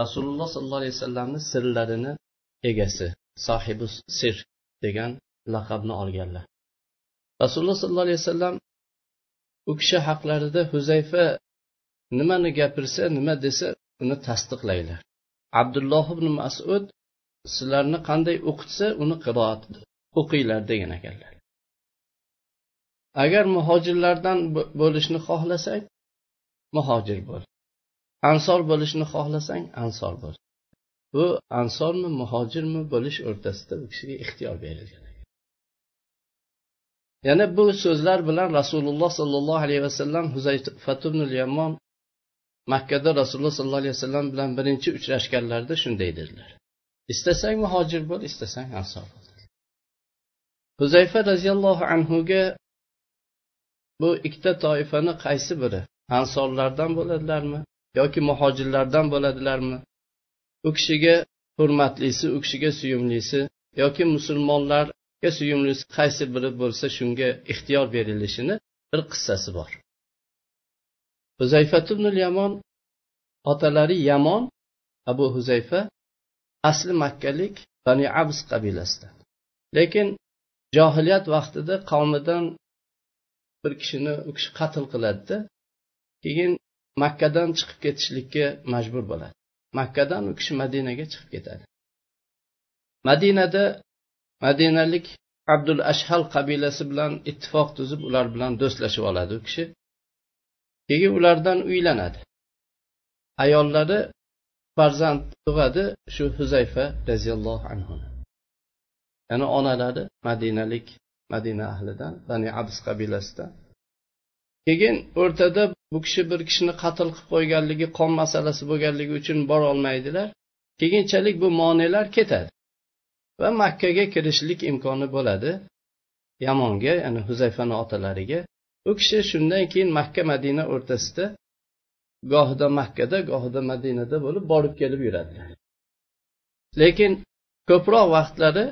rasululloh sollallohu alayhi vasallamni sirlarini egasi sohibi sir degan laqabni olganlar. Rasululloh sollallohu alayhi vasallam u kishi haqlarida huzayfa nimani gapirsa nima desa uni tasdiqlaylar abdulloh ibn masud sizlarni qanday o'qitsa uni qiroat o'qinglar degan ekanlar. Agar muhojirlardan bo'lishni xohlasak muhojir bo'l. Ansor bo'lishni xohlasang ansor bo'l. Bu ansormi muhojirmi bo'lish o'rtasida u kishiga ixtiyor berilgan. Yana bu so'zlar bilan rasululloh sollallohu alayhi vasallam huzayfatumnul yamon makkada rasululloh sollallohu alayhi vasallam bilan birinchi uchrashganlarida shunday dedilar. Istasang muhojir bo'l istasang ansor bo'l. Huzayfa roziyallohu anhuga bu ikkita toifani qaysi biri? Ansorlardan bo'ladilarmi yoki muhojirlardan bo'ladilarmi? U kishiga hurmatlisi u kishiga suyumlisi yoki musulmonlarga suyumlisi qaysi biri bo'lsa shunga ixtiyor berilishini bir qissasi bor. Huzayfa yamon otalari yamon abu huzayfa asli makkalik bani abs qabilasidan. Lekin johiliyat vaqtida qavmidan bir kishini u kishi qatl qiladida keyin makkadan chiqib ketishlikka majbur bo'ladi. Makkadan u kishi madinaga chiqib ketadi. Madinada madinalik abdul ashhal qabilasi bilan ittifoq tuzib ular bilan do'stlashib oladi u kishi. Keyin ulardan uylanadi. Ayollari farzand tug'adi shu huzayfa roziyallohu anhu ya'ni onalari madinalik madina ahlidan bani abs qabilasidan. Keyin o'rtada bu kishi bir kishini qatl qilib qo'yganligi qon masalasi bo'lganligi uchun borolmaydilar keyinchalik bu monelar ketadi va makkaga kirishlik imkoni bo'ladi. Yamonga ya'ni huzayfani otalariga. U kishi shundan keyin makka madina o'rtasida gohida makkada gohida madinada bo'lib borib kelib yuradilar. Lekin ko'proq vaqtlari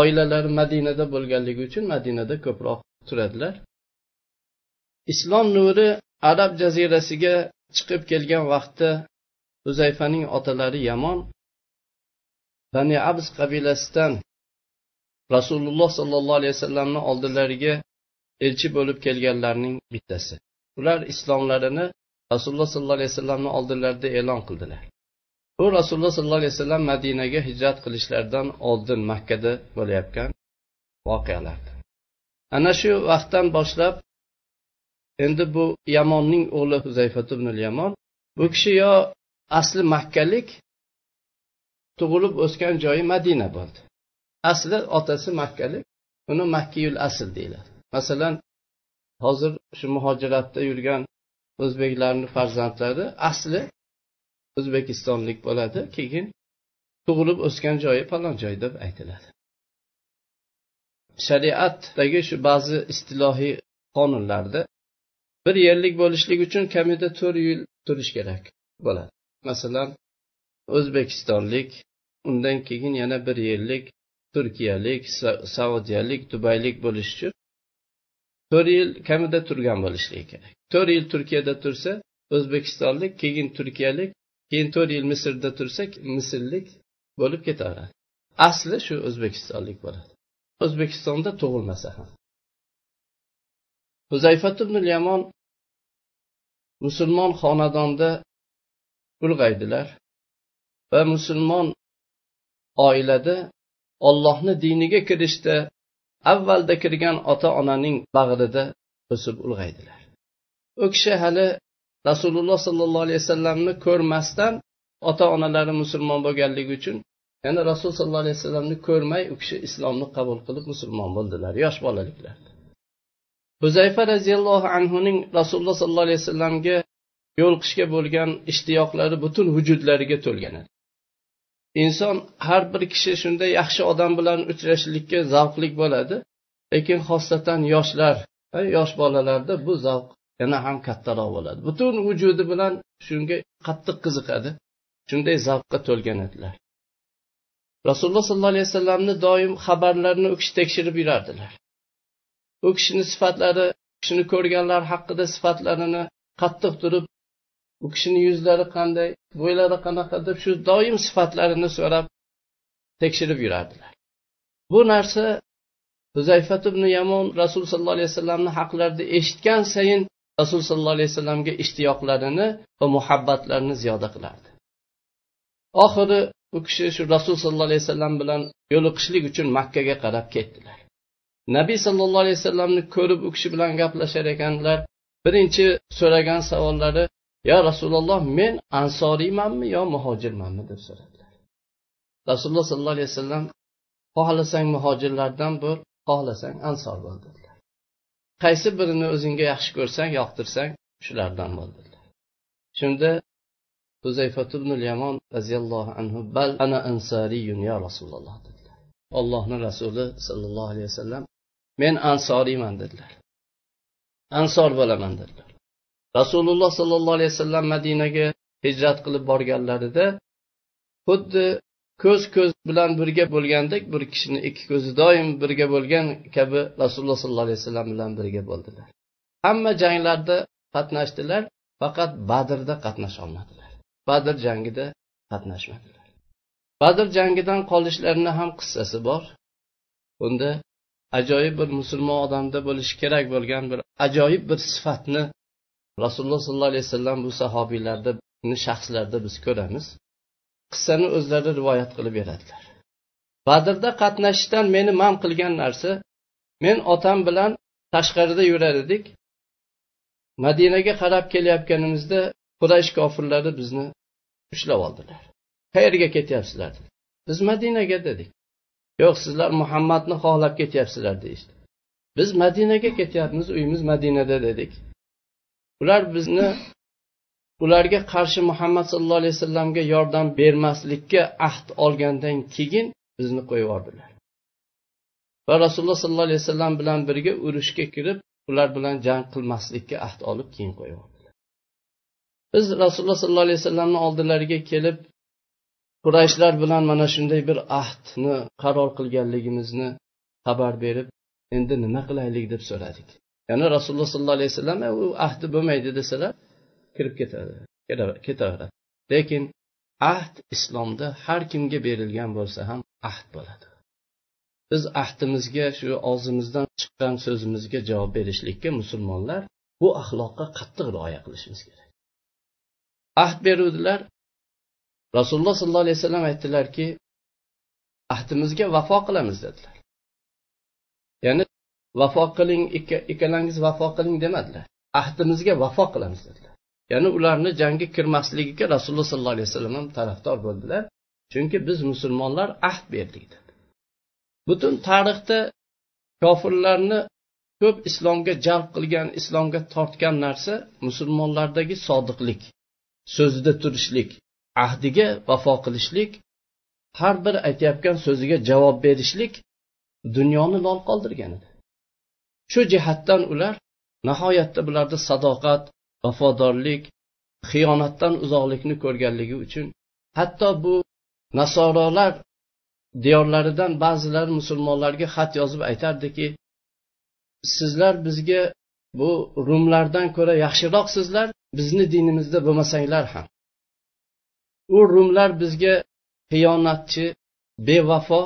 oilalari madinada bo'lganligi uchun madinada ko'proq turadilar. Islom nuri arab jazirasiga chiqib kelgan vaqtda huzayfaning otalari yamon bani abs qabilasidan rasululloh sollallohu alayhi vasallamni oldilariga elchi bo'lib kelganlarning bittasi. Ular islomlarini rasululloh sollallohu alayhi vasallamni oldinlarida e'lon qildilar. Bu rasululloh sollallohu alayhi vasallam madinaga hijrat qilishlaridan oldin makkada bo'layotgan voqealar ana shu vaqtdan boshlab endi bu yamonning o'g'li huzayfat ibn yamon bu kishi yo asli makkalik tug'ilib o'sgan joyi madina bo'ldi. Asli otasi makkalik uni makkiyul asl deyiladi. Masalan hozir shu muhojiratda yurgan o'zbeklarni farzandlari asli o'zbekistonlik bo'ladi keyin tug'ilib o'sgan joyi falon joy deb aytiladi. Shariatdagi shu ba'zi istilohiy qonunlarda bir yillik bo'lishlik uchun kamida to'rt yil turish kerak bo'ladi. Masalan o'zbekistonlik undan keyin yana bir yillik turkiyalik saudiyalik dubaylik bo'lish uchun to'rt yil kamida turgan bo'lishligi kerak. To'rt yil turkiyada tursa o'zbekistonlik keyin turkiyalik keyin to'rt yil misrda tursa misrlik bo'lib ketaveradi asli shu o'zbekistonlik bo'ladi. O'zbekistonda tug'ilmasa ham. Huzayfat ibn yamon musulmon xonadonda ulg'aydilar va musulmon oilada ollohni diniga kirishda avvalda kirgan ota onaning bag'rida o'sib ulg'aydilar. U kishi hali rasululloh sollallohu alayhi vasallamni ko'rmasdan ota onalari musulmon bo'lganligi uchun yana rasululloh sollallohu alayhi vasallamni ko'rmay u kishi islomni qabul qilib musulmon bo'ldilar yosh bolaliklarda huzayfa roziyallohu anhuning rasululloh sollallohu alayhi vasallamga yo'liqishga bo'lgan ishtiyoqlari butun vujudlariga to'lgan edi. Inson har bir kishi shunday yaxshi odam bilan uchrashishlikka zavqlik bo'ladi lekin xosatan yoshlar yosh bolalarda bu zavq yana ham kattaroq bo'ladi. Butun vujudi bilan shunga qattiq qiziqadi shunday zavqqa to'lgan edilar. Rasululloh sollallohu alayhi vasallamni doim xabarlarini u kishi tekshirib yurardilar. U kishini sifatlari kishini ko'rganlar haqida sifatlarini qattiq turib u kishini yuzlari qanday bo'ylari qanaqa deb shu doim sifatlarini so'rab tekshirib yurardilar. Bu narsa huzayfat ibn yamon rasul sollallohu alayhi vasallamni haqlarida eshitgan sayin rasul sollallohu alayhi vasallamga ishtiyoqlarini va muhabbatlarini ziyoda qilardi. Oxiri u kishi shu rasul sollallohu alayhi vasallam bilan yo'liqishlik uchun makkaga qarab ketdilar. Nabiy sollallohu alayhi vasallamni ko'rib u kishi bilan gaplashar ekanlar birinchi so'ragan savollari yo rasululloh men ansoriymanmi yo muhojirmanmi? deb so'radilar. Rasululloh sollallohu alayhi vasallam xohlasang muhojirlardan bo'l xohlasang ansor bo'l dedilar. Qaysi birini o'zingga yaxshi ko'rsang yoqtirsang shulardan bo'l dedilar. Shunda huzayfat ibn yamon roziyallohu anhu bal ana ansariyun ya rasululloh dedilar. Allohni rasuli sollallohu alayhi vasallam men ansoriyman dedilar. Ansor bo'laman dedilar. Rasululloh sollallohu alayhi vasallam madinaga hijrat qilib borganlarida xuddi ko'z ko'z bilan birga bo'lgandek bir kishini ikki ko'zi doim birga bo'lgan kabi rasululloh sollallohu alayhi vasallam bilan birga bo'ldilar. Hamma janglarda qatnashdilar faqat badrda qatnasha olmadilar. Badr jangida qatnashmadilar. Badr jangidan qolishlarini ham qissasi bor. Unda ajoyib bir musulmon odamda bo'lishi kerak bo'lgan bir ajoyib bir sifatni rasululloh sollallohu alayhi vasallam bu sahobiylarda shaxslarda biz ko'ramiz. Qissani o'zlari rivoyat qilib beradilar. Badrda qatnashishdan meni man qilgan narsa men otam bilan tashqarida yurar edik. Madinaga qarab kelayotganimizda quraysh kofirlari bizni ushlab oldilar. Qayerga ketyapsizlar? Biz madinaga dedik. Yo'q sizlar muhammadni xohlab ketyapsizlar deyishdi. Biz madinaga ketyapmiz uyimiz madinada dedik. Ular bizni ularga qarshi muhammad sallallohu alayhi vasallamga yordam bermaslikka ahd olgandan keyin bizni qo'yib yubordilar. Va rasululloh sollallohu alayhi vasallam bilan birga urushga kirib ular bilan jang qilmaslikka ahd olib keyin qo'yib yubordilar. Biz rasululloh sollallohu alayhi vasallamni oldilariga kelib qurayshlar bilan mana shunday bir ahdni qaror qilganligimizni xabar berib endi nima qilaylik deb so'radik. Ya'ni rasululloh sollallohu alayhi vasallam u ahdi bo'lmaydi desalar kirib ketadi ketaveradi. Lekin ahd islomda har kimga berilgan bo'lsa ham ahd bo'ladi. Biz ahdimizga shu og'zimizdan chiqqan so'zimizga javob berishlikka musulmonlar bu axloqqa qattiq rioya qilishimiz kerak. Ahd beruvdilar rasululloh sollallohu alayhi vasallam aytdilarki ahdimizga vafo qilamiz dedilar. Ya'ni vafo qiling ikkalangiz vafo qiling demadilar. Ahdimizga vafo qilamiz dedilar. Ya'ni ularni jangga kirmasligiga rasululloh sollallohu alayhi vasallam ham tarafdor bo'ldilar. Chunki biz musulmonlar ahd berdik dedi butun tarixda kofirlarni ko'p islomga jalb qilgan islomga tortgan narsa musulmonlardagi sodiqlik so'zida turishlik ahdiga vafo qilishlik har bir aytayotgan so'ziga javob berishlik dunyoni lol qoldirgan edi. Shu jihatdan ular nihoyatda bularda sadoqat vafodorlik xiyonatdan uzoqlikni ko'rganligi uchun hatto bu nasorolar diyorlaridan ba'zilari musulmonlarga xat yozib aytardiki sizlar bizga bu rumlardan ko'ra yaxshiroqsizlar bizni dinimizda bo'lmasanglar ham. U rumlar bizga xiyonatchi bevafo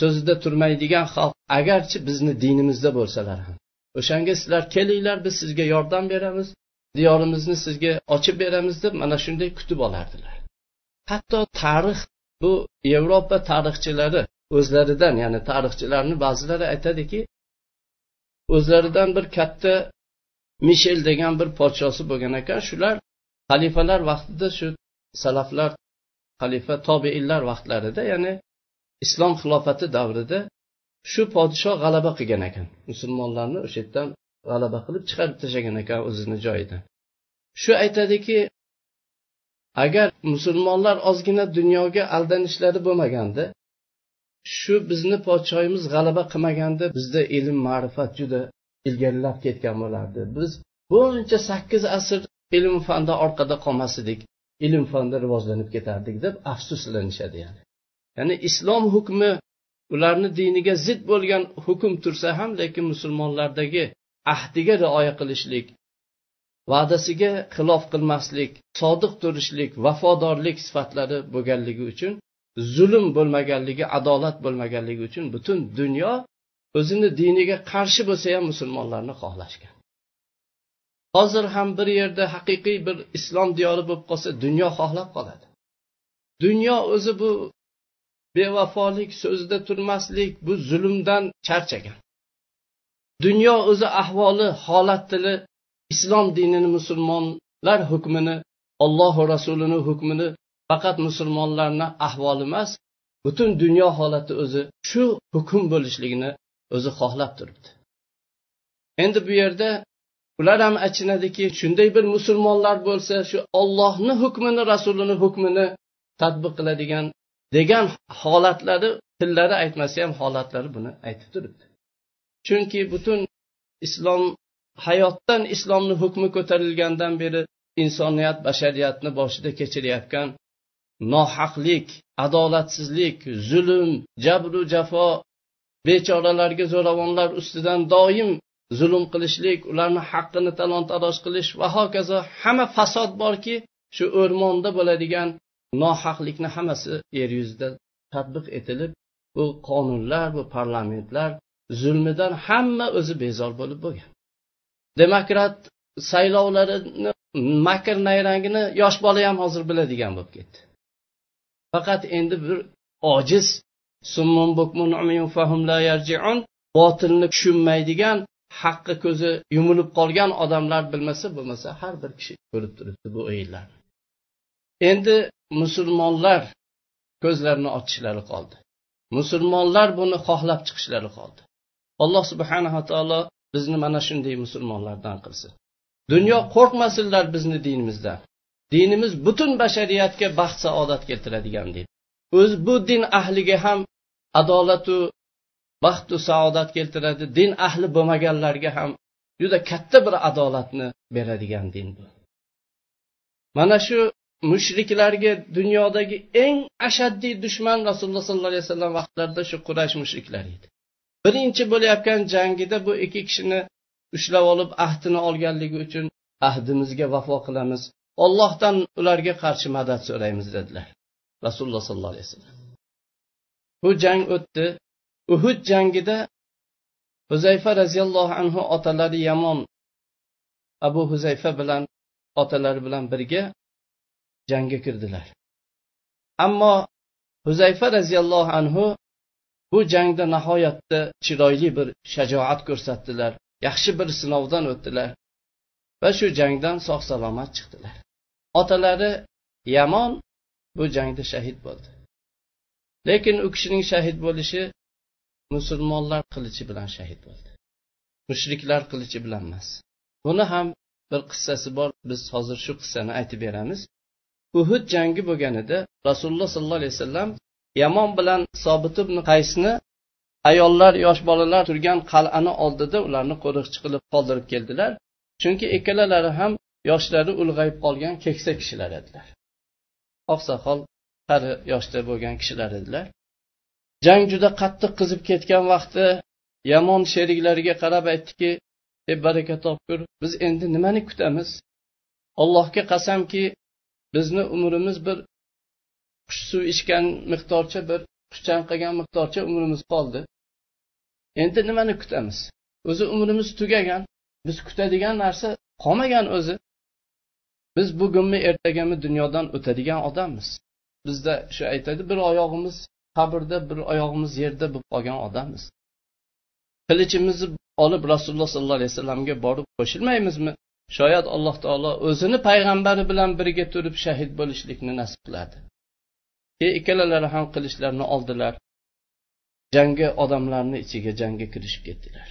so'zida turmaydigan xalq agarchi bizni dinimizda bo'lsalar ham. O'shanga sizlar kelinglar biz sizga yordam beramiz diyorimizni sizga ochib beramiz deb mana shunday kutib olardilar. Hatto tarix bu yevropa tarixchilari o'zlaridan ya'ni tarixchilarni ba'zilari aytadiki o'zlaridan bir katta mishel degan bir podshosi bo'lgan ekan shular xalifalar vaqtida shu salaflar xalifa tobeinlar vaqtlarida ya'ni islom xilofati davrida shu podshoh g'alaba qilgan ekan. Musulmonlarni o'sha yerdan g'alaba qilib chiqarib tashlagan ekan o'zini joyidan. Shu aytadiki agar musulmonlar ozgina dunyoga aldanishlari bo'lmaganda shu bizni podshoyimiz g'alaba qilmaganda bizda ilm ma'rifat juda ilgarilab ketgan bo'lardi. Biz buncha sakkiz asr ilm fanda orqada qolmas edik. Ilm fanda rivojlanib ketardik deb afsuslanishadi ya'ni. Ya'ni islom hukmi ularni diniga zid bo'lgan hukm tursa ham lekin musulmonlardagi ahdiga rioya qilishlik va'dasiga xilof qilmaslik sodiq turishlik vafodorlik sifatlari bo'lganligi uchun zulm bo'lmaganligi adolat bo'lmaganligi uchun butun dunyo o'zini diniga qarshi bo'lsa ham musulmonlarni xohlashgan. Hozir ham bir yerda haqiqiy bir islom diyori bo'lib qolsa dunyo xohlab qoladi. Dunyo o'zi bu bevafolik so'zida turmaslik bu zulmdan charchagan. Dunyo o'zi ahvoli holat tili islom dinini musulmonlar hukmini ollohu rasulini hukmini faqat musulmonlarni ahvoli emas butun dunyo holati o'zi shu hukm bo'lishligini o'zi xohlab turibdi. Endi bu yerda ular ham achinadiki shunday bir musulmonlar bo'lsa shu ollohni hukmini rasulini hukmini tadbiq qiladigan degan holatlari tillari aytmasa ham holatlari buni aytib turibdi. Chunki butun islom hayotdan islomni hukmi ko'tarilgandan beri insoniyat bashariyatni boshida kechirayotgan nohaqlik adolatsizlik zulm jabru jafo bechoralarga zo'ravonlar ustidan doim zulm qilishlik ularni haqqini talon taroj qilish va hokazo hamma fasod borki shu o'rmonda bo'ladigan nohaqlikni hammasi yer yuzida tadbiq etilib bu qonunlar bu parlamentlar zulmidan hamma o'zi bezor bo'lib bo'lgan. Demokrat saylovlarini makr nayrangini yosh bola ham hozir biladigan bo'lib ketdi. Faqat endi bir ojiz botilni tushunmaydigan haqqi ko'zi yumilib qolgan odamlar bilmasa bo'lmasa har bir kishi ko'rib turibdi bu o'yinlarni endi musulmonlar ko'zlarini ochishlari qoldi. Musulmonlar buni xohlab chiqishlari qoldi. Alloh subhanava taolo bizni mana shunday musulmonlardan qilsin. Dunyo qo'rqmasinlar bizni dinimizdan. Dinimiz butun bashariyatga baxt saodat keltiradigan din o'zi bu din ahliga ham adolatu baxtu saodat keltiradi. Din ahli bo'lmaganlarga ham juda katta bir adolatni beradigan din bu. Mana shu mushriklarga dunyodagi eng ashaddiy dushman rasululloh sollallohu alayhi vasallam vaqtlarida shu quraysh mushriklari edi. Birinchi bo'layotgan jangida bu ikki kishini ushlab olib ahdini olganligi uchun ahdimizga vafo qilamiz. Ollohdan ularga qarshi madad so'raymiz dedilar rasululloh sollallohu alayhi vasallam. Bu jang o'tdi. Uhud jangida huzayfa roziyallohu anhu otalari yamon abu huzayfa bilan otalari bilan birga jangga kirdilar. Ammo huzayfa roziyallohu anhu bu jangda nihoyatda chiroyli bir shajoat ko'rsatdilar. Yaxshi bir sinovdan o'tdilar va shu jangdan sog' salomat chiqdilar. Otalari yamon bu jangda shahid bo'ldi. Lekin u kishining shahid bo'lishi musulmonlar qilichi bilan shahid bo'ldi. Mushriklar qilichi bilan emas. Buni ham bir qissasi bor. Biz hozir shu qissani aytib beramiz. Uhud jangi bo'lganida rasululloh sollallohu alayhi vasallam yamon bilan sobit ibn qaysni ayollar yosh bolalar turgan qal'ani oldida ularni qo'riqchi qilib qoldirib keldilar. Chunki ikkalalari ham yoshlari ulg'ayib qolgan keksa kishilar edilar. Oqsoqol qari yoshda bo'lgan kishilar edilar. Jang juda qattiq qizib ketgan vaqti yamon sheriklariga qarab aytdiki ey baraka topkur biz endi nimani kutamiz? Allohga qasamki bizni umrimiz bir qush suv ichgan miqdorcha bir qush chanqagan miqdorcha umrimiz qoldi. Endi nimani kutamiz? O'zi umrimiz tugagan biz kutadigan narsa qolmagan o'zi. Biz bugunmi ertagami dunyodan o'tadigan odammiz. Bizda shu aytadi bir oyog'imiz qabrda bir oyog'imiz yerda bo'lib qolgan odammiz qilichimizni olib rasululloh sollallohu alayhi vasallamga borib qo'shilmaymizmi? Shoyat alloh taolo o'zini payg'ambari bilan birga turib shahid bo'lishlikni nasib qiladi keyin ikkalalari ham qilichlarini oldilar. Jangga odamlarni ichiga jangga kirishib ketdilar.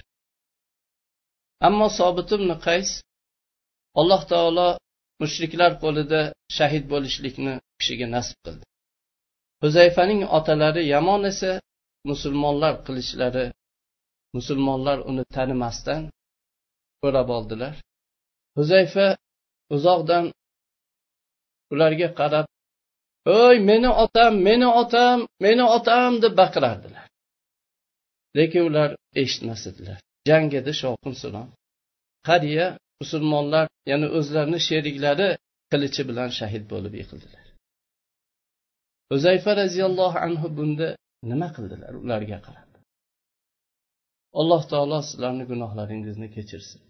Ammo sobit ibn qays alloh taolo mushriklar qo'lida shahid bo'lishlikni kishiga nasib qildi. Huzayfaning otalari yamon esa musulmonlar qilichlari musulmonlar uni tanimasdan o'rab oldilar. Huzayfa uzoqdan ularga qarab o'y meni otam meni otam meni otam! deb baqirardilar. Lekin ular eshitmas edilar jang edi shovqin suron. Qariya musulmonlar ya'ni o'zlarini sheriklari qilichi bilan shahid bo'lib yiqildilar. Uzayfa roziyallohu anhu bunda nima qildilar? Ularga qarab alloh taolo sizlarni gunohlaringizni kechirsin.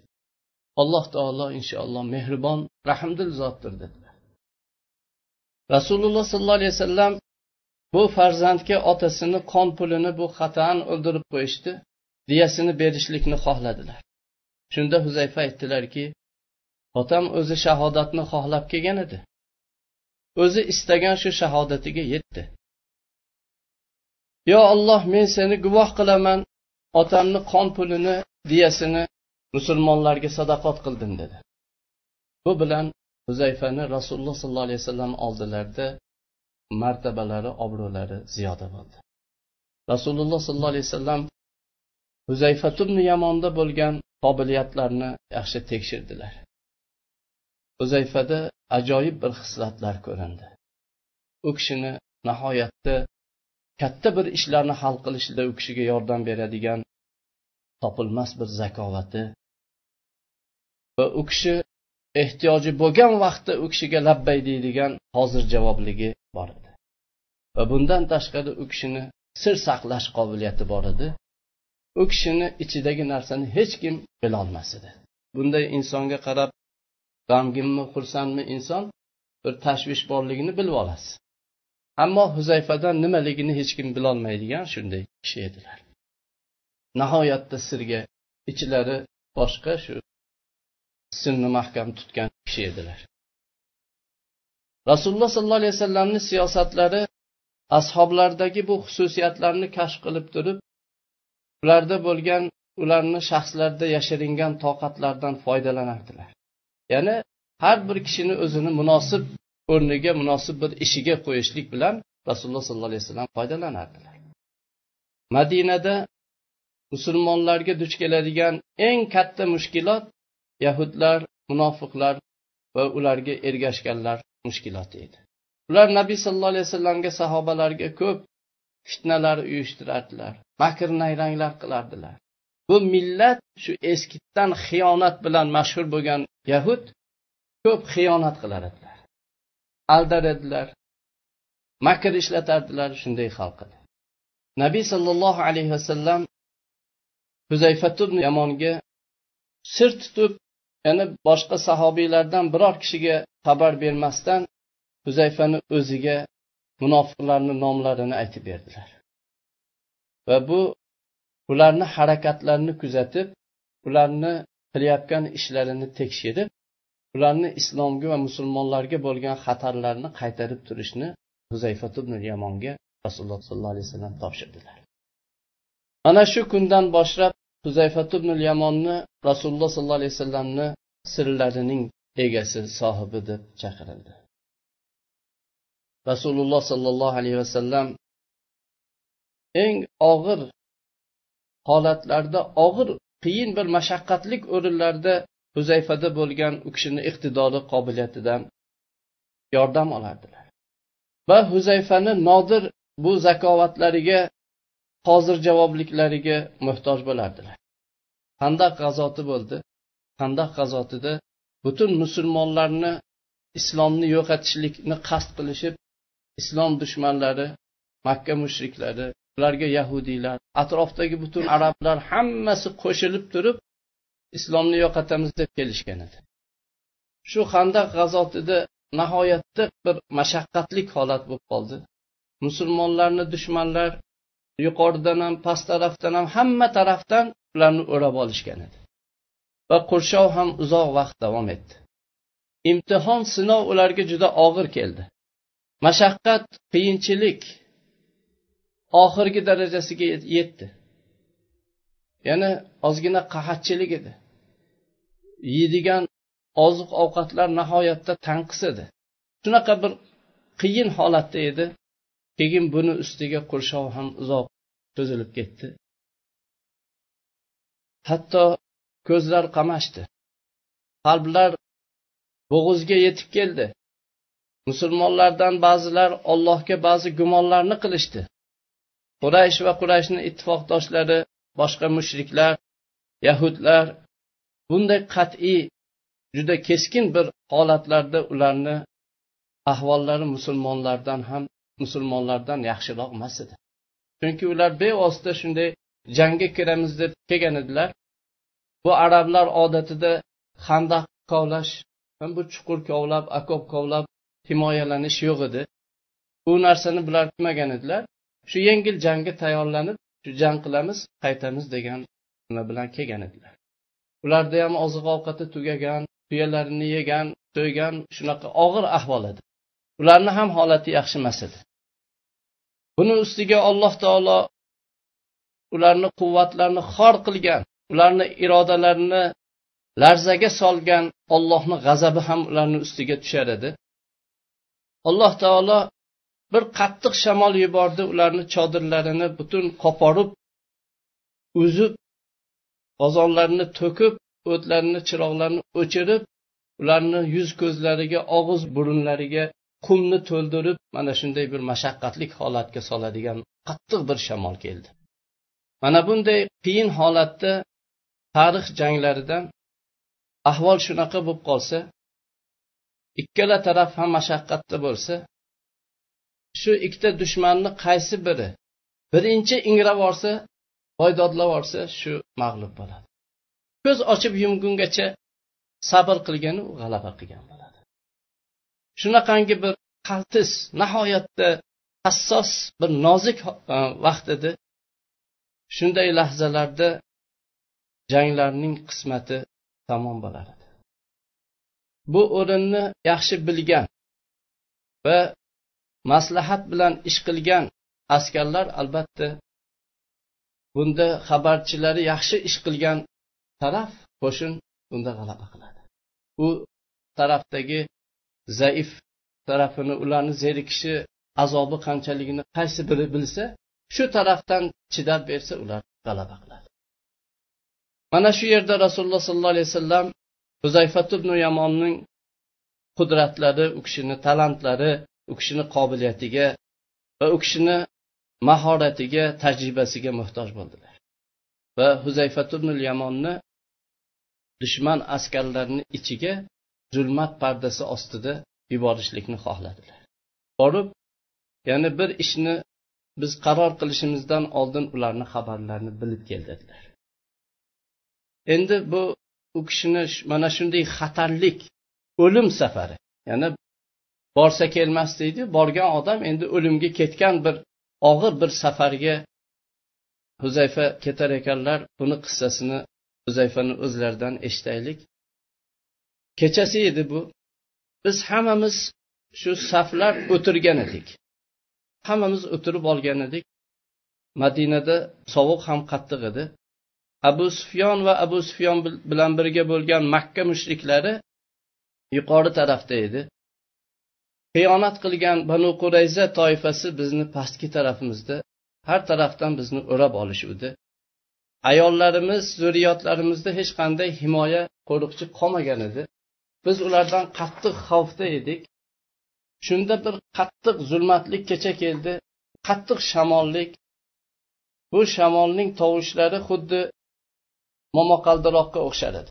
Alloh taolo inshaalloh mehribon rahmdil zotdir dedilar. Rasululloh sollallohu alayhi vasallam bu farzandga otasini qon pulini bu xatan o'ldirib qo'yishdi diyasini berishlikni xohladilar. Shunda huzayfa aytdilarki otam o'zi shahodatni xohlab kelgan edi. O'zi istagan shu shahodatiga yetdi. Yo olloh men seni guvoh qilaman otamni qon pulini diyasini musulmonlarga sadaqot qildim dedi. Bu bilan huzayfani rasululloh sollallohu alayhi vasallam oldilarida martabalari obro'lari ziyoda bo'ldi. Rasululloh sollallohu alayhi vasallam huzayfatubni yamonda bo'lgan qobiliyatlarni yaxshi tekshirdilar. Huzayfada ajoyib bir xislatlar ko'rindi. U kishini nihoyatda katta bir ishlarni hal qilishda u kishiga yordam beradigan topilmas bir zakovati va u kishi ehtiyoji bo'lgan vaqtda u kishiga labbay deydigan hozir javobligi bor edi. Va bundan tashqari u kishini sir saqlash qobiliyati bor edi. U kishini ichidagi narsani hech kim bilolmas edi. Bunday insonga qarab g'amginmi xursandmi inson bir tashvish borligini bilib olasiz. Ammo huzayfadan nimaligini hech kim bilolmaydigan shunday kishi edilar. Nihoyatda sirga ichlari boshqa shu sirni mahkam tutgan kishi edilar. Rasululloh sollallohu alayhi vasallamni siyosatlari ashoblardagi bu xususiyatlarni kashf qilib turib ularda bo'lgan ularni shaxslarida yashiringan toqatlardan foydalanardilar. Ya'ni har bir kishini o'zini munosib o'rniga munosib bir ishiga qo'yishlik bilan rasululloh sollallohu alayhi vasallam foydalanardilar madinada musulmonlarga duch keladigan eng katta mushkilot yahudlar munofiqlar va ularga ergashganlar mushkiloti edi. Ular nabiy sallallohu alayhi vasallamga sahobalarga ko'p fitnalar uyushtirardilar makr nayranglar qilardilar. Bu millat shu eskitdan xiyonat bilan mashhur bo'lgan yahud ko'p xiyonat qilar edilar. Aldar edilar. Makr ishlatardilar shunday xalq edi nabiy sollallohu alayhi vasallam huzayfatubn yamonga sir tutib yana boshqa sahobiylardan biror kishiga xabar bermasdan huzayfani o'ziga munofiqlarni nomlarini aytib berdilar. Va bu ularni harakatlarini kuzatib ularni qilayotgan ishlarini tekshirib ularni islomga va musulmonlarga bo'lgan xatarlarni qaytarib turishni huzayfat ibn yamonga rasululloh sollallohu alayhi vasallam topshirdilar. Mana shu kundan boshlab huzayfat ibn yamonni rasululloh sollallohu alayhi vasallamni sirlarining egasi sohibi deb chaqirildi. Rasululloh sollallohu alayhi vasallam eng og'ir holatlarda og'ir qiyin bir mashaqqatlik o'rinlarda huzayfada bo'lgan u kishini iqtidori qobiliyatidan yordam olardilar. Va huzayfani nodir bu zakovatlariga hozir javobliklariga muhtoj bo'lardilar. Qandaq g'azoti bo'ldi? Qandaq g'azotida butun musulmonlarni islomni yo'qotishlikni qasd qilishib islom dushmanlari makka mushriklari ularga yahudiylar atrofdagi butun arablar hammasi qo'shilib turib islomni yo'qotamiz deb kelishgan edi. Shu handaq g'azotida nihoyatda bir mashaqqatli holat bo'lib qoldi. Musulmonlarni dushmanlar yuqoridan ham past tarafdan ham hamma tarafdan ularni o'rab olishgan edi. Va qurshov ham uzoq vaqt davom etdi. Imtihon sinov ularga juda og'ir keldi. Mashaqqat qiyinchilik oxirgi darajasiga yetdi. Yana ozgina qahatchilik edi. Yeydigan oziq ovqatlar nihoyatda tanqis edi. Shunaqa bir qiyin holatda edi. Keyin buni ustiga qurshov ham uzoq cho'zilib ketdi. Hatto ko'zlar qamashdi. Qalblar bo'g'izga yetib keldi. Musulmonlardan ba'zilar ollohga ba'zi gumonlarni qilishdi. Quraysh va qurayshni ittifoqdoshlari boshqa mushriklar yahudlar bunday qat'iy juda keskin bir holatlarda ularni ahvollari musulmonlardan ham musulmonlardan yaxshiroq emas edi. Chunki ular bevosita shunday jangga kiramiz deb kelgan edilar. Bu arablar odatida handaq kovlash bu chuqur kovlab okop kovlab himoyalanish yo'q edi. Bu narsani bular qilmagan edilar. Shu yengil jangga tayyorlanib shu jang qilamiz qaytamiz degan nima bilan kelgan edilar. Ularda ham oziq ovqati tugagan tuyalarini yegan to'ygan shunaqa og'ir ahvol edi. Ularni ham holati yaxshi emas edi. Buni ustiga alloh taolo ularni quvvatlarini xor qilgan ularni irodalarini larzaga solgan ollohni g'azabi ham ularni ustiga tushar edi. Alloh taolo bir qattiq shamol yubordi ularni chodirlarini butun qoporib uzib qozonlarini to'kib o'tlarini chiroqlarini o'chirib ularni yuz ko'zlariga og'iz burunlariga qumni to'ldirib mana shunday bir mashaqqatli holatga soladigan qattiq bir shamol keldi. Mana bunday qiyin holatda tarix janglaridan ahvol shunaqa bo'lib qolsa ikkala taraf ham mashaqqatda bo'lsa shu ikkita dushmanni qaysi biri? Birinchi ingrab yuborsa boydodlab yuborsa shu mag'lub bo'ladi. Ko'z ochib yumgungacha sabr qilgani u g'alaba qilgan bo'ladi. Shunaqangi bir qaltis nihoyatda hassos bir nozik e, vaqt edi. Shunday lahzalarda janglarning qismati tamom bo'lar edi. Bu o'rinni yaxshi bilgan va maslahat bilan ish qilgan askarlar albatta bunda xabarchilari yaxshi ish qilgan taraf qo'shin bunda g'alaba qiladi. U tarafdagi zaif tarafini ularni zerikishi azobi qanchaligini qaysi biri bilsa shu tarafdan chidab bersa ular g'alaba qiladi. Mana shu yerda rasululloh sollallohu alayhi vasallam huzayfat ibn yamonning qudratlari u kishini talantlari u kishini qobiliyatiga va u kishini mahoratiga tajribasiga muhtoj bo'ldilar. Va huzayfat ibn yamonni dushman askarlarini ichiga zulmat pardasi ostida yuborishlikni xohladilar. Borib ya'ni bir ishni biz qaror qilishimizdan oldin ularni xabarlarini bilib kel dedilar. Endi bu u kishini mana shunday xatarlik o'lim safari ya'ni borsa kelmas deydi borgan odam endi o'limga ketgan bir og'ir bir safarga huzayfa ketar ekanlar. Buni qissasini huzayfani o'zlaridan eshitaylik. Kechasi edi bu. Biz hammamiz shu saflar o'tirgan edik. Hammamiz o'tirib olgan edik. Madinada sovuq ham qattiq edi. Abu sufyon va abu sufyon bilan birga bo'lgan makka mushriklari yuqori tarafda edi. Xiyonat qilgan banu qurayza toifasi bizni pastki tarafimizda har tarafdan bizni o'rab olishuvdi. Ayollarimiz zurriyotlarimizda hech qanday himoya qo'riqchi qolmagan edi. Biz ulardan qattiq xavfda edik. Shunda bir qattiq zulmatlik kecha keldi qattiq shamollik. Bu shamolning tovushlari xuddi momaqaldiroqqa o'xshar edi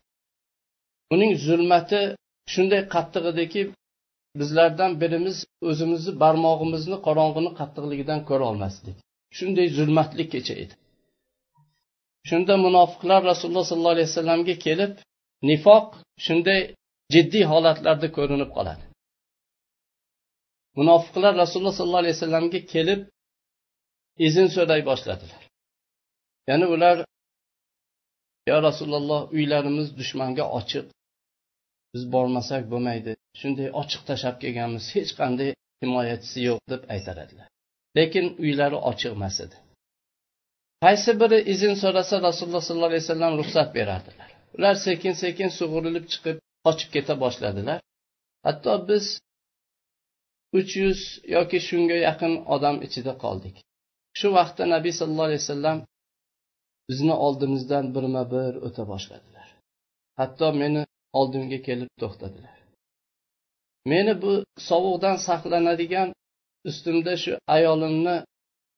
uning zulmati shunday qattiq ediki bizlardan birimiz o'zimizni barmog'imizni qorong'ini qattiqligidan ko'ra olmasdik. Shunday zulmatli kecha edi. Shunda munofiqlar rasululloh sollallohu alayhi vasallamga kelib nifoq shunday jiddiy holatlarda ko'rinib qoladi. Munofiqlar rasululloh sollallohu alayhi vasallamga kelib izn so'ray boshladilar. Ya'ni ular yo rasululloh uylarimiz dushmanga ochiq biz bormasak bo'lmaydi. Shunday ochiq tashlab kelganmiz hech qanday himoyachisi yo'q deb aytar edilar lekin uylari ochiq emas edi. Qaysi biri izn so'rasa rasululloh sollallohu alayhi vasallam ruxsat berardilar. Ular sekin sekin sug'urilib chiqib qochib keta boshladilar. Hatto biz uch yuz yoki shunga yaqin odam ichida qoldik. Shu vaqtda nabiy sallallohu alayhi vasallam bizni oldimizdan birma bir o'ta boshladilar. Hatto meni oldimga kelib to'xtadilar. Meni bu sovuqdan saqlanadigan ustimda shu ayolimni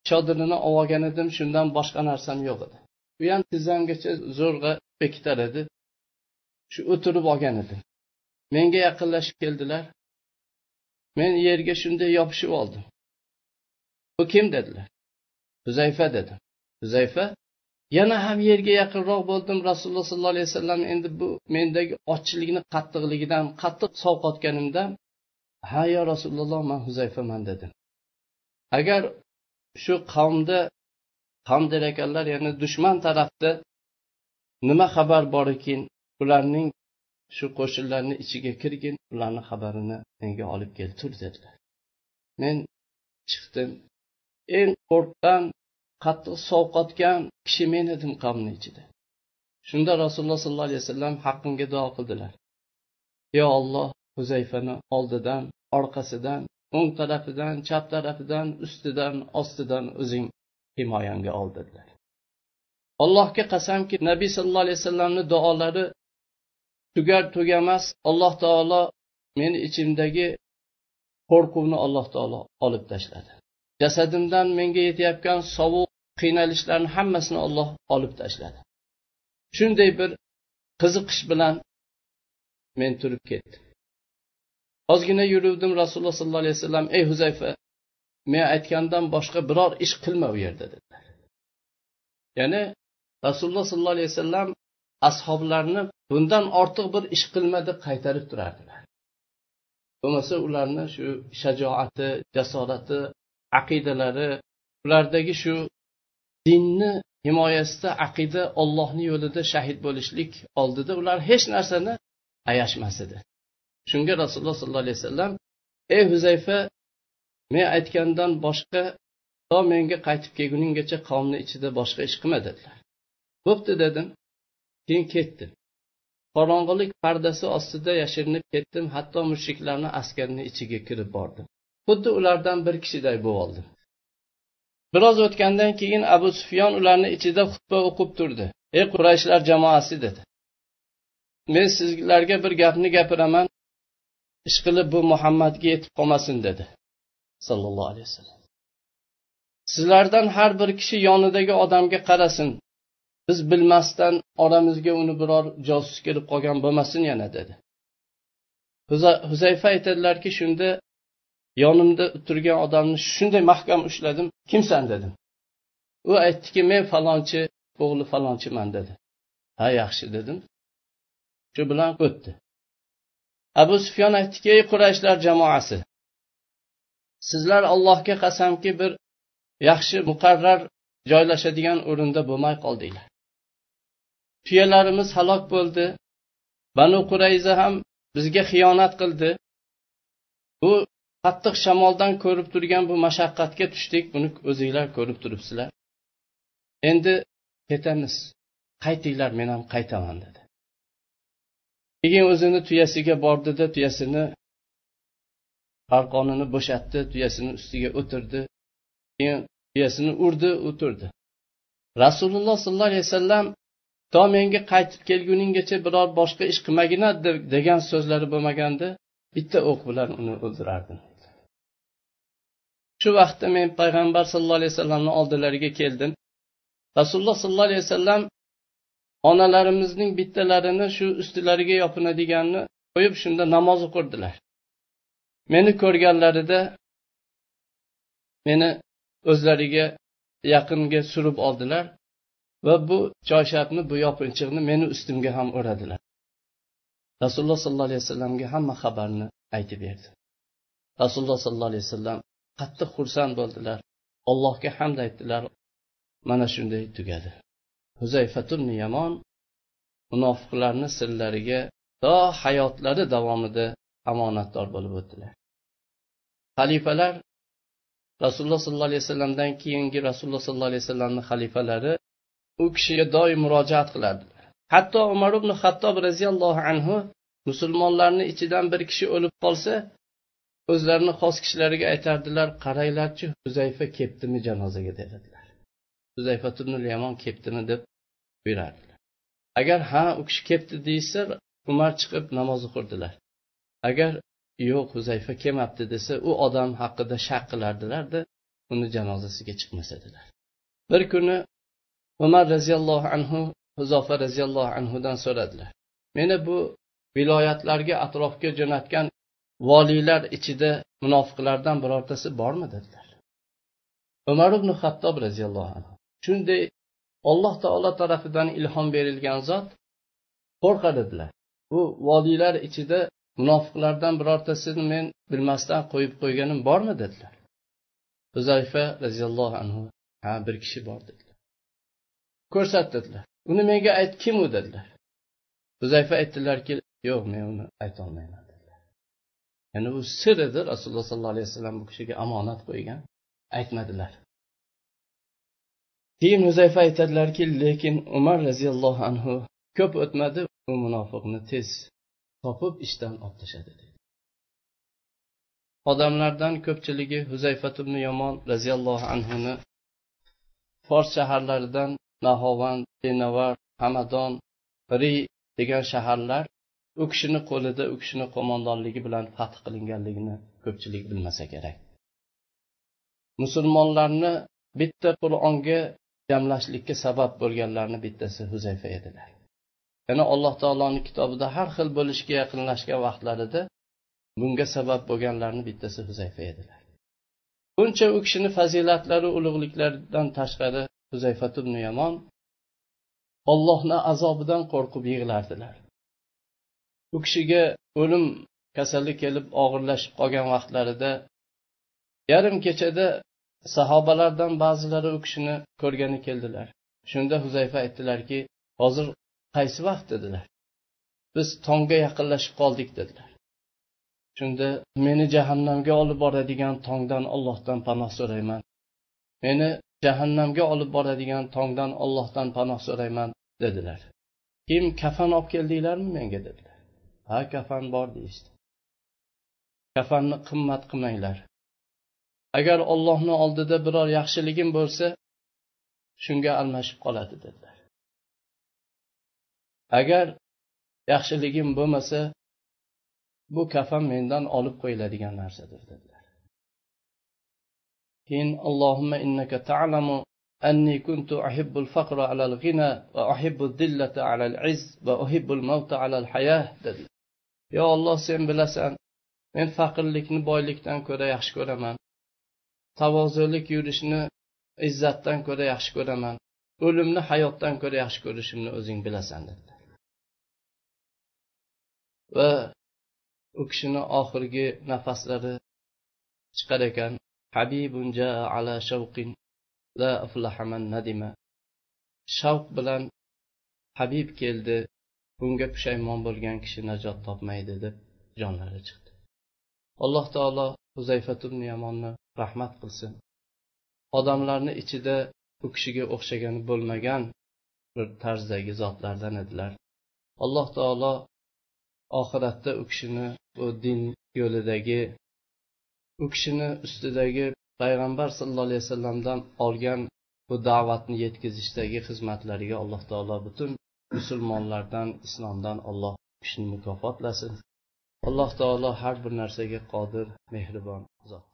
chodirini olib olgan edim shundan boshqa narsam yo'q edi. U ham tizzamgacha zo'rg'a bekitar edi. Shu o'tirib olgan edim. Menga yaqinlashib keldilar. Men yerga shunday yopishib oldim. Bu kim dedilar? Huzayfa dedi huzayfa yana ham yerga yaqinroq bo'ldim. Rasululloh sollallohu alayhi vasallam endi bu mendagi ochlikni qattiqligidan qattiq sovqotganimda ha yo rasululloh man huzayfaman dedim. Agar shu qavmda qavm der ekanlar ya'ni dushman tarafda nima xabar bor ekan ularning shu qo'shinlarni ichiga kirgin ularni xabarini menga olib kel tur dedilar. Men chiqdim. Eng qo'rqqan qattiq sovqotgan kishi men edim qavmni ichida. Shunda rasululloh sollallohu alayhi vasallam haqqimga duo qildilar. Yo olloh huzayfani oldidan orqasidan o'ng tarafidan chap tarafidan ustidan ostidan o'zing himoyangga ol dedilar. Allohga qasamki nabiy sallallohu alayhi vasallamni duolari tugar tugamas alloh taolo meni ichimdagi qo'rquvni alloh taolo olib tashladi. Jasadimdan menga yetayotgan sovuq qiynalishlarni hammasini olloh olib tashladi. Shunday bir qiziqish bilan men turib ketdim. Ozgina yuruvdim rasululloh sollallohu alayhi vasallam ey huzayfa men aytgandan boshqa biror ish qilma u yerda dedilar. Ya'ni rasululloh sollallohu alayhi vasallam ashoblarni bundan ortiq bir ish qilma deb qaytarib turardilar. Bo'lmasa ularni shu shajoati jasorati aqidalari ulardagi shu dinni himoyasida aqida ollohni yo'lida shahid bo'lishlik oldida ular hech narsani ayashmas edi. Shunga rasululloh sollallohu alayhi vasallam ey huzayfa men aytgandan boshqa to menga qaytib kelguninggacha qavmni ichida boshqa ish qilma dedilar. Bo'pti dedim. Keyin ketdim. Qorong'ilik pardasi ostida yashirinib ketdim. Hatto mushriklarni askarini ichiga kirib bordim. Xuddi ulardan bir kishiday bo'lib biroz o'tgandan keyin abu sufyon ularni ichida xutba o'qib turdi. Ey qurayshlar jamoasi dedi. Men sizlarga bir gapni gapiraman ishqilib bu muhammadga yetib qolmasin dedi. Sallallohu alayhi vasallam. Sizlardan har bir kishi yonidagi odamga qarasin. Biz bilmasdan oramizga uni biror josus kelib qolgan bo'lmasin yana dedi. Huzayfa aytadilarki shunda yonimda turgan odamni shunday mahkam ushladim kimsan dedim. U aytdiki men falonchi o'g'li falonchiman dedi. Ha yaxshi dedim. Shu bilan o'tdi. Abu sufyon aytdiki ey qurayshlar jamoasi sizlar allohga qasamki bir yaxshi muqarrar joylashadigan o'rinda bo'lmay qoldinglar. Tuyalarimiz halok bo'ldi banu qurayza ham bizga xiyonat qildi. Bu qattiq shamoldan ko'rib turgan bu mashaqqatga tushdik. Buni o'zinglar ko'rib turibsizlar. Endi ketamiz. Qaytinglar men ham qaytaman dedi. Keyin o'zini tuyasiga bordida tuyasini arqonini bo'shatdi tuyasini ustiga o'tirdi. Keyin tuyasini urdi o'tirdi. Rasululloh sollallohu alayhi vasallam to menga qaytib kelguninggacha biror boshqa ish qilmagina degan so'zlari bo'lmaganda bitta o'q bilan uni o'ldirardim. Shu vaqtda men payg'ambar sallallohu alayhi vasallamni oldilariga keldim. Rasululloh sollallohu alayhi vasallam onalarimizning bittalarini shu ustilariga yopinadiganni qo'yib shunda namoz o'qirdilar. Meni ko'rganlarida meni o'zlariga yaqinga surib oldilar va bu choyshabni bu yopinchiqni meni ustimga ham o'radilar. Rasululloh sollallohu alayhi vasallamga hamma xabarni aytib berdi. Rasululloh sollallohu alayhi vasallam qattiq xursand bo'ldilar. Allohga hamd aytdilar. Mana shunday tugadi. Huzayfatun yamon munofiqlarni sirlariga to hayotlari davomida omonatdor bo'lib o'tdilar. Xalifalar rasululloh sollallohu alayhi vasallamdan keyingi rasululloh sollallohu alayhi vasallamni xalifalari u kishiga doim murojaat qilardilar. Hatto umar ibn hattob roziyallohu anhu musulmonlarni ichidan bir kishi o'lib qolsa o'zlarini xos kishilariga aytardilar qaranglarchi huzayfa ketdimi janozaga dedilar. Huzayfa yamon ketdimi deb buyurardilar agar ha u kishi ketdi deyishsa umar chiqib namoz o'qirdilar. Agar yo'q huzayfa kelmabdi desa u odam haqida shak qilardilarda uni janozasiga chiqmas edilar bir kuni umar roziyallohu anhu huzofa roziyallohu anhudan so'radilar. Meni bu viloyatlarga atrofga jo'natgan voliylar ichida munofiqlardan birortasi bormi dedilar. Umar ibn hattob roziyallohu anhu. Shunday alloh taolo tarafidan ilhom berilgan zot qo'rqadilar bu voliylar ichida munofiqlardan birortasini men bilmasdan qo'yib qo'yganim bormi dedilar. Huzayfa roziyallohu anhu ha bir kishi bor dedilar. Ko'rsatdilar uni menga ayt kim u dedilar. Huzayfa aytdilarki yo'q men uni aytolmayman ya'ni u sir edi rasululloh sollallohu alayhi vasallam bu kishiga omonat qo'ygan. Aytmadilar. Keyin muzayfa aytadilarki lekin umar roziyallohu anhu ko'p o'tmadi u munofiqni tez topib ishdan olib tashladi odamlardan ko'pchiligi huzayfat ibn yomon roziyallohu anhuni fors shaharlaridan nahovand benavar hamadon ri degan shaharlar u kishini qo'lida u kishini qo'mondonligi bilan fath qilinganligini ko'pchilik bilmasa kerak. Musulmonlarni bitta qur'onga jamlashlikka sabab bo'lganlarni bittasi huzayfa edilar. Yana alloh taoloni kitobida har xil bo'lishga yaqinlashgan vaqtlarida bunga sabab bo'lganlarni bittasi huzayfa edilar. Buncha u kishini fazilatlari ulug'liklaridan tashqari huzayfa ibn yomon ollohni azobidan qo'rqib yig'lardilar. U kishiga o'lim kasallik kelib og'irlashib qolgan vaqtlarida yarim kechada sahobalardan ba'zilari u kishini ko'rgani keldilar. Shunda huzayfa aytdilarki hozir qaysi vaqt? dedilar. Biz tongga yaqinlashib qoldik dedilar. Shunda meni jahannamga olib boradigan tongdan ollohdan panoh so'rayman. Meni jahannamga olib boradigan tongdan ollohdan panoh so'rayman dedilar. Kim kafan olib keldinglarmi menga? dedilar. ha kafan bor deyishdi kafanni qimmat qilmanglar agar ollohni oldida biror yaxshiligim bo'lsa shunga almashib qoladi dedilar agar yaxshiligim bo'lmasa bu kafan mendan olib qo'yiladigan narsadir dedilar keyin allohimma innaka ta'lamu أني كنت أحب الفقر على الغنى وأحب الذلة على العز وأحب الموت على الحياة dedi Yo olloh sen bilasan. Men faqirlikni boylikdan ko'ra yaxshi ko'raman. Tavozulik yurishni izzatdan ko'ra yaxshi ko'raman. O'limni hayotdan ko'ra yaxshi ko'rishimni o'zing bilasan dedilar va u kishini oxirgi nafaslari chiqar ekan. Habibun ala shavqin la aflahaman nadima. Shavq bilan habib keldi. Bunga pushaymon bo'lgan kishi najot topmaydi deb jonlari chiqdi. Alloh taolo huzayfat ibn yamonni rahmat qilsin. Odamlarni ichida u kishiga o'xshagani bo'lmagan bir tarzdagi zotlardan edilar. Alloh taolo oxiratda u kishini bu din yo'lidagi u kishini ustidagi payg'ambar sallallohu alayhi vasallamdan olgan bu da'vatni yetkazishdagi xizmatlariga alloh taolo butun musulmonlardan islomdan alloh kishini mukofotlasin. Alloh taolo har bir narsaga qodir mehribon zot.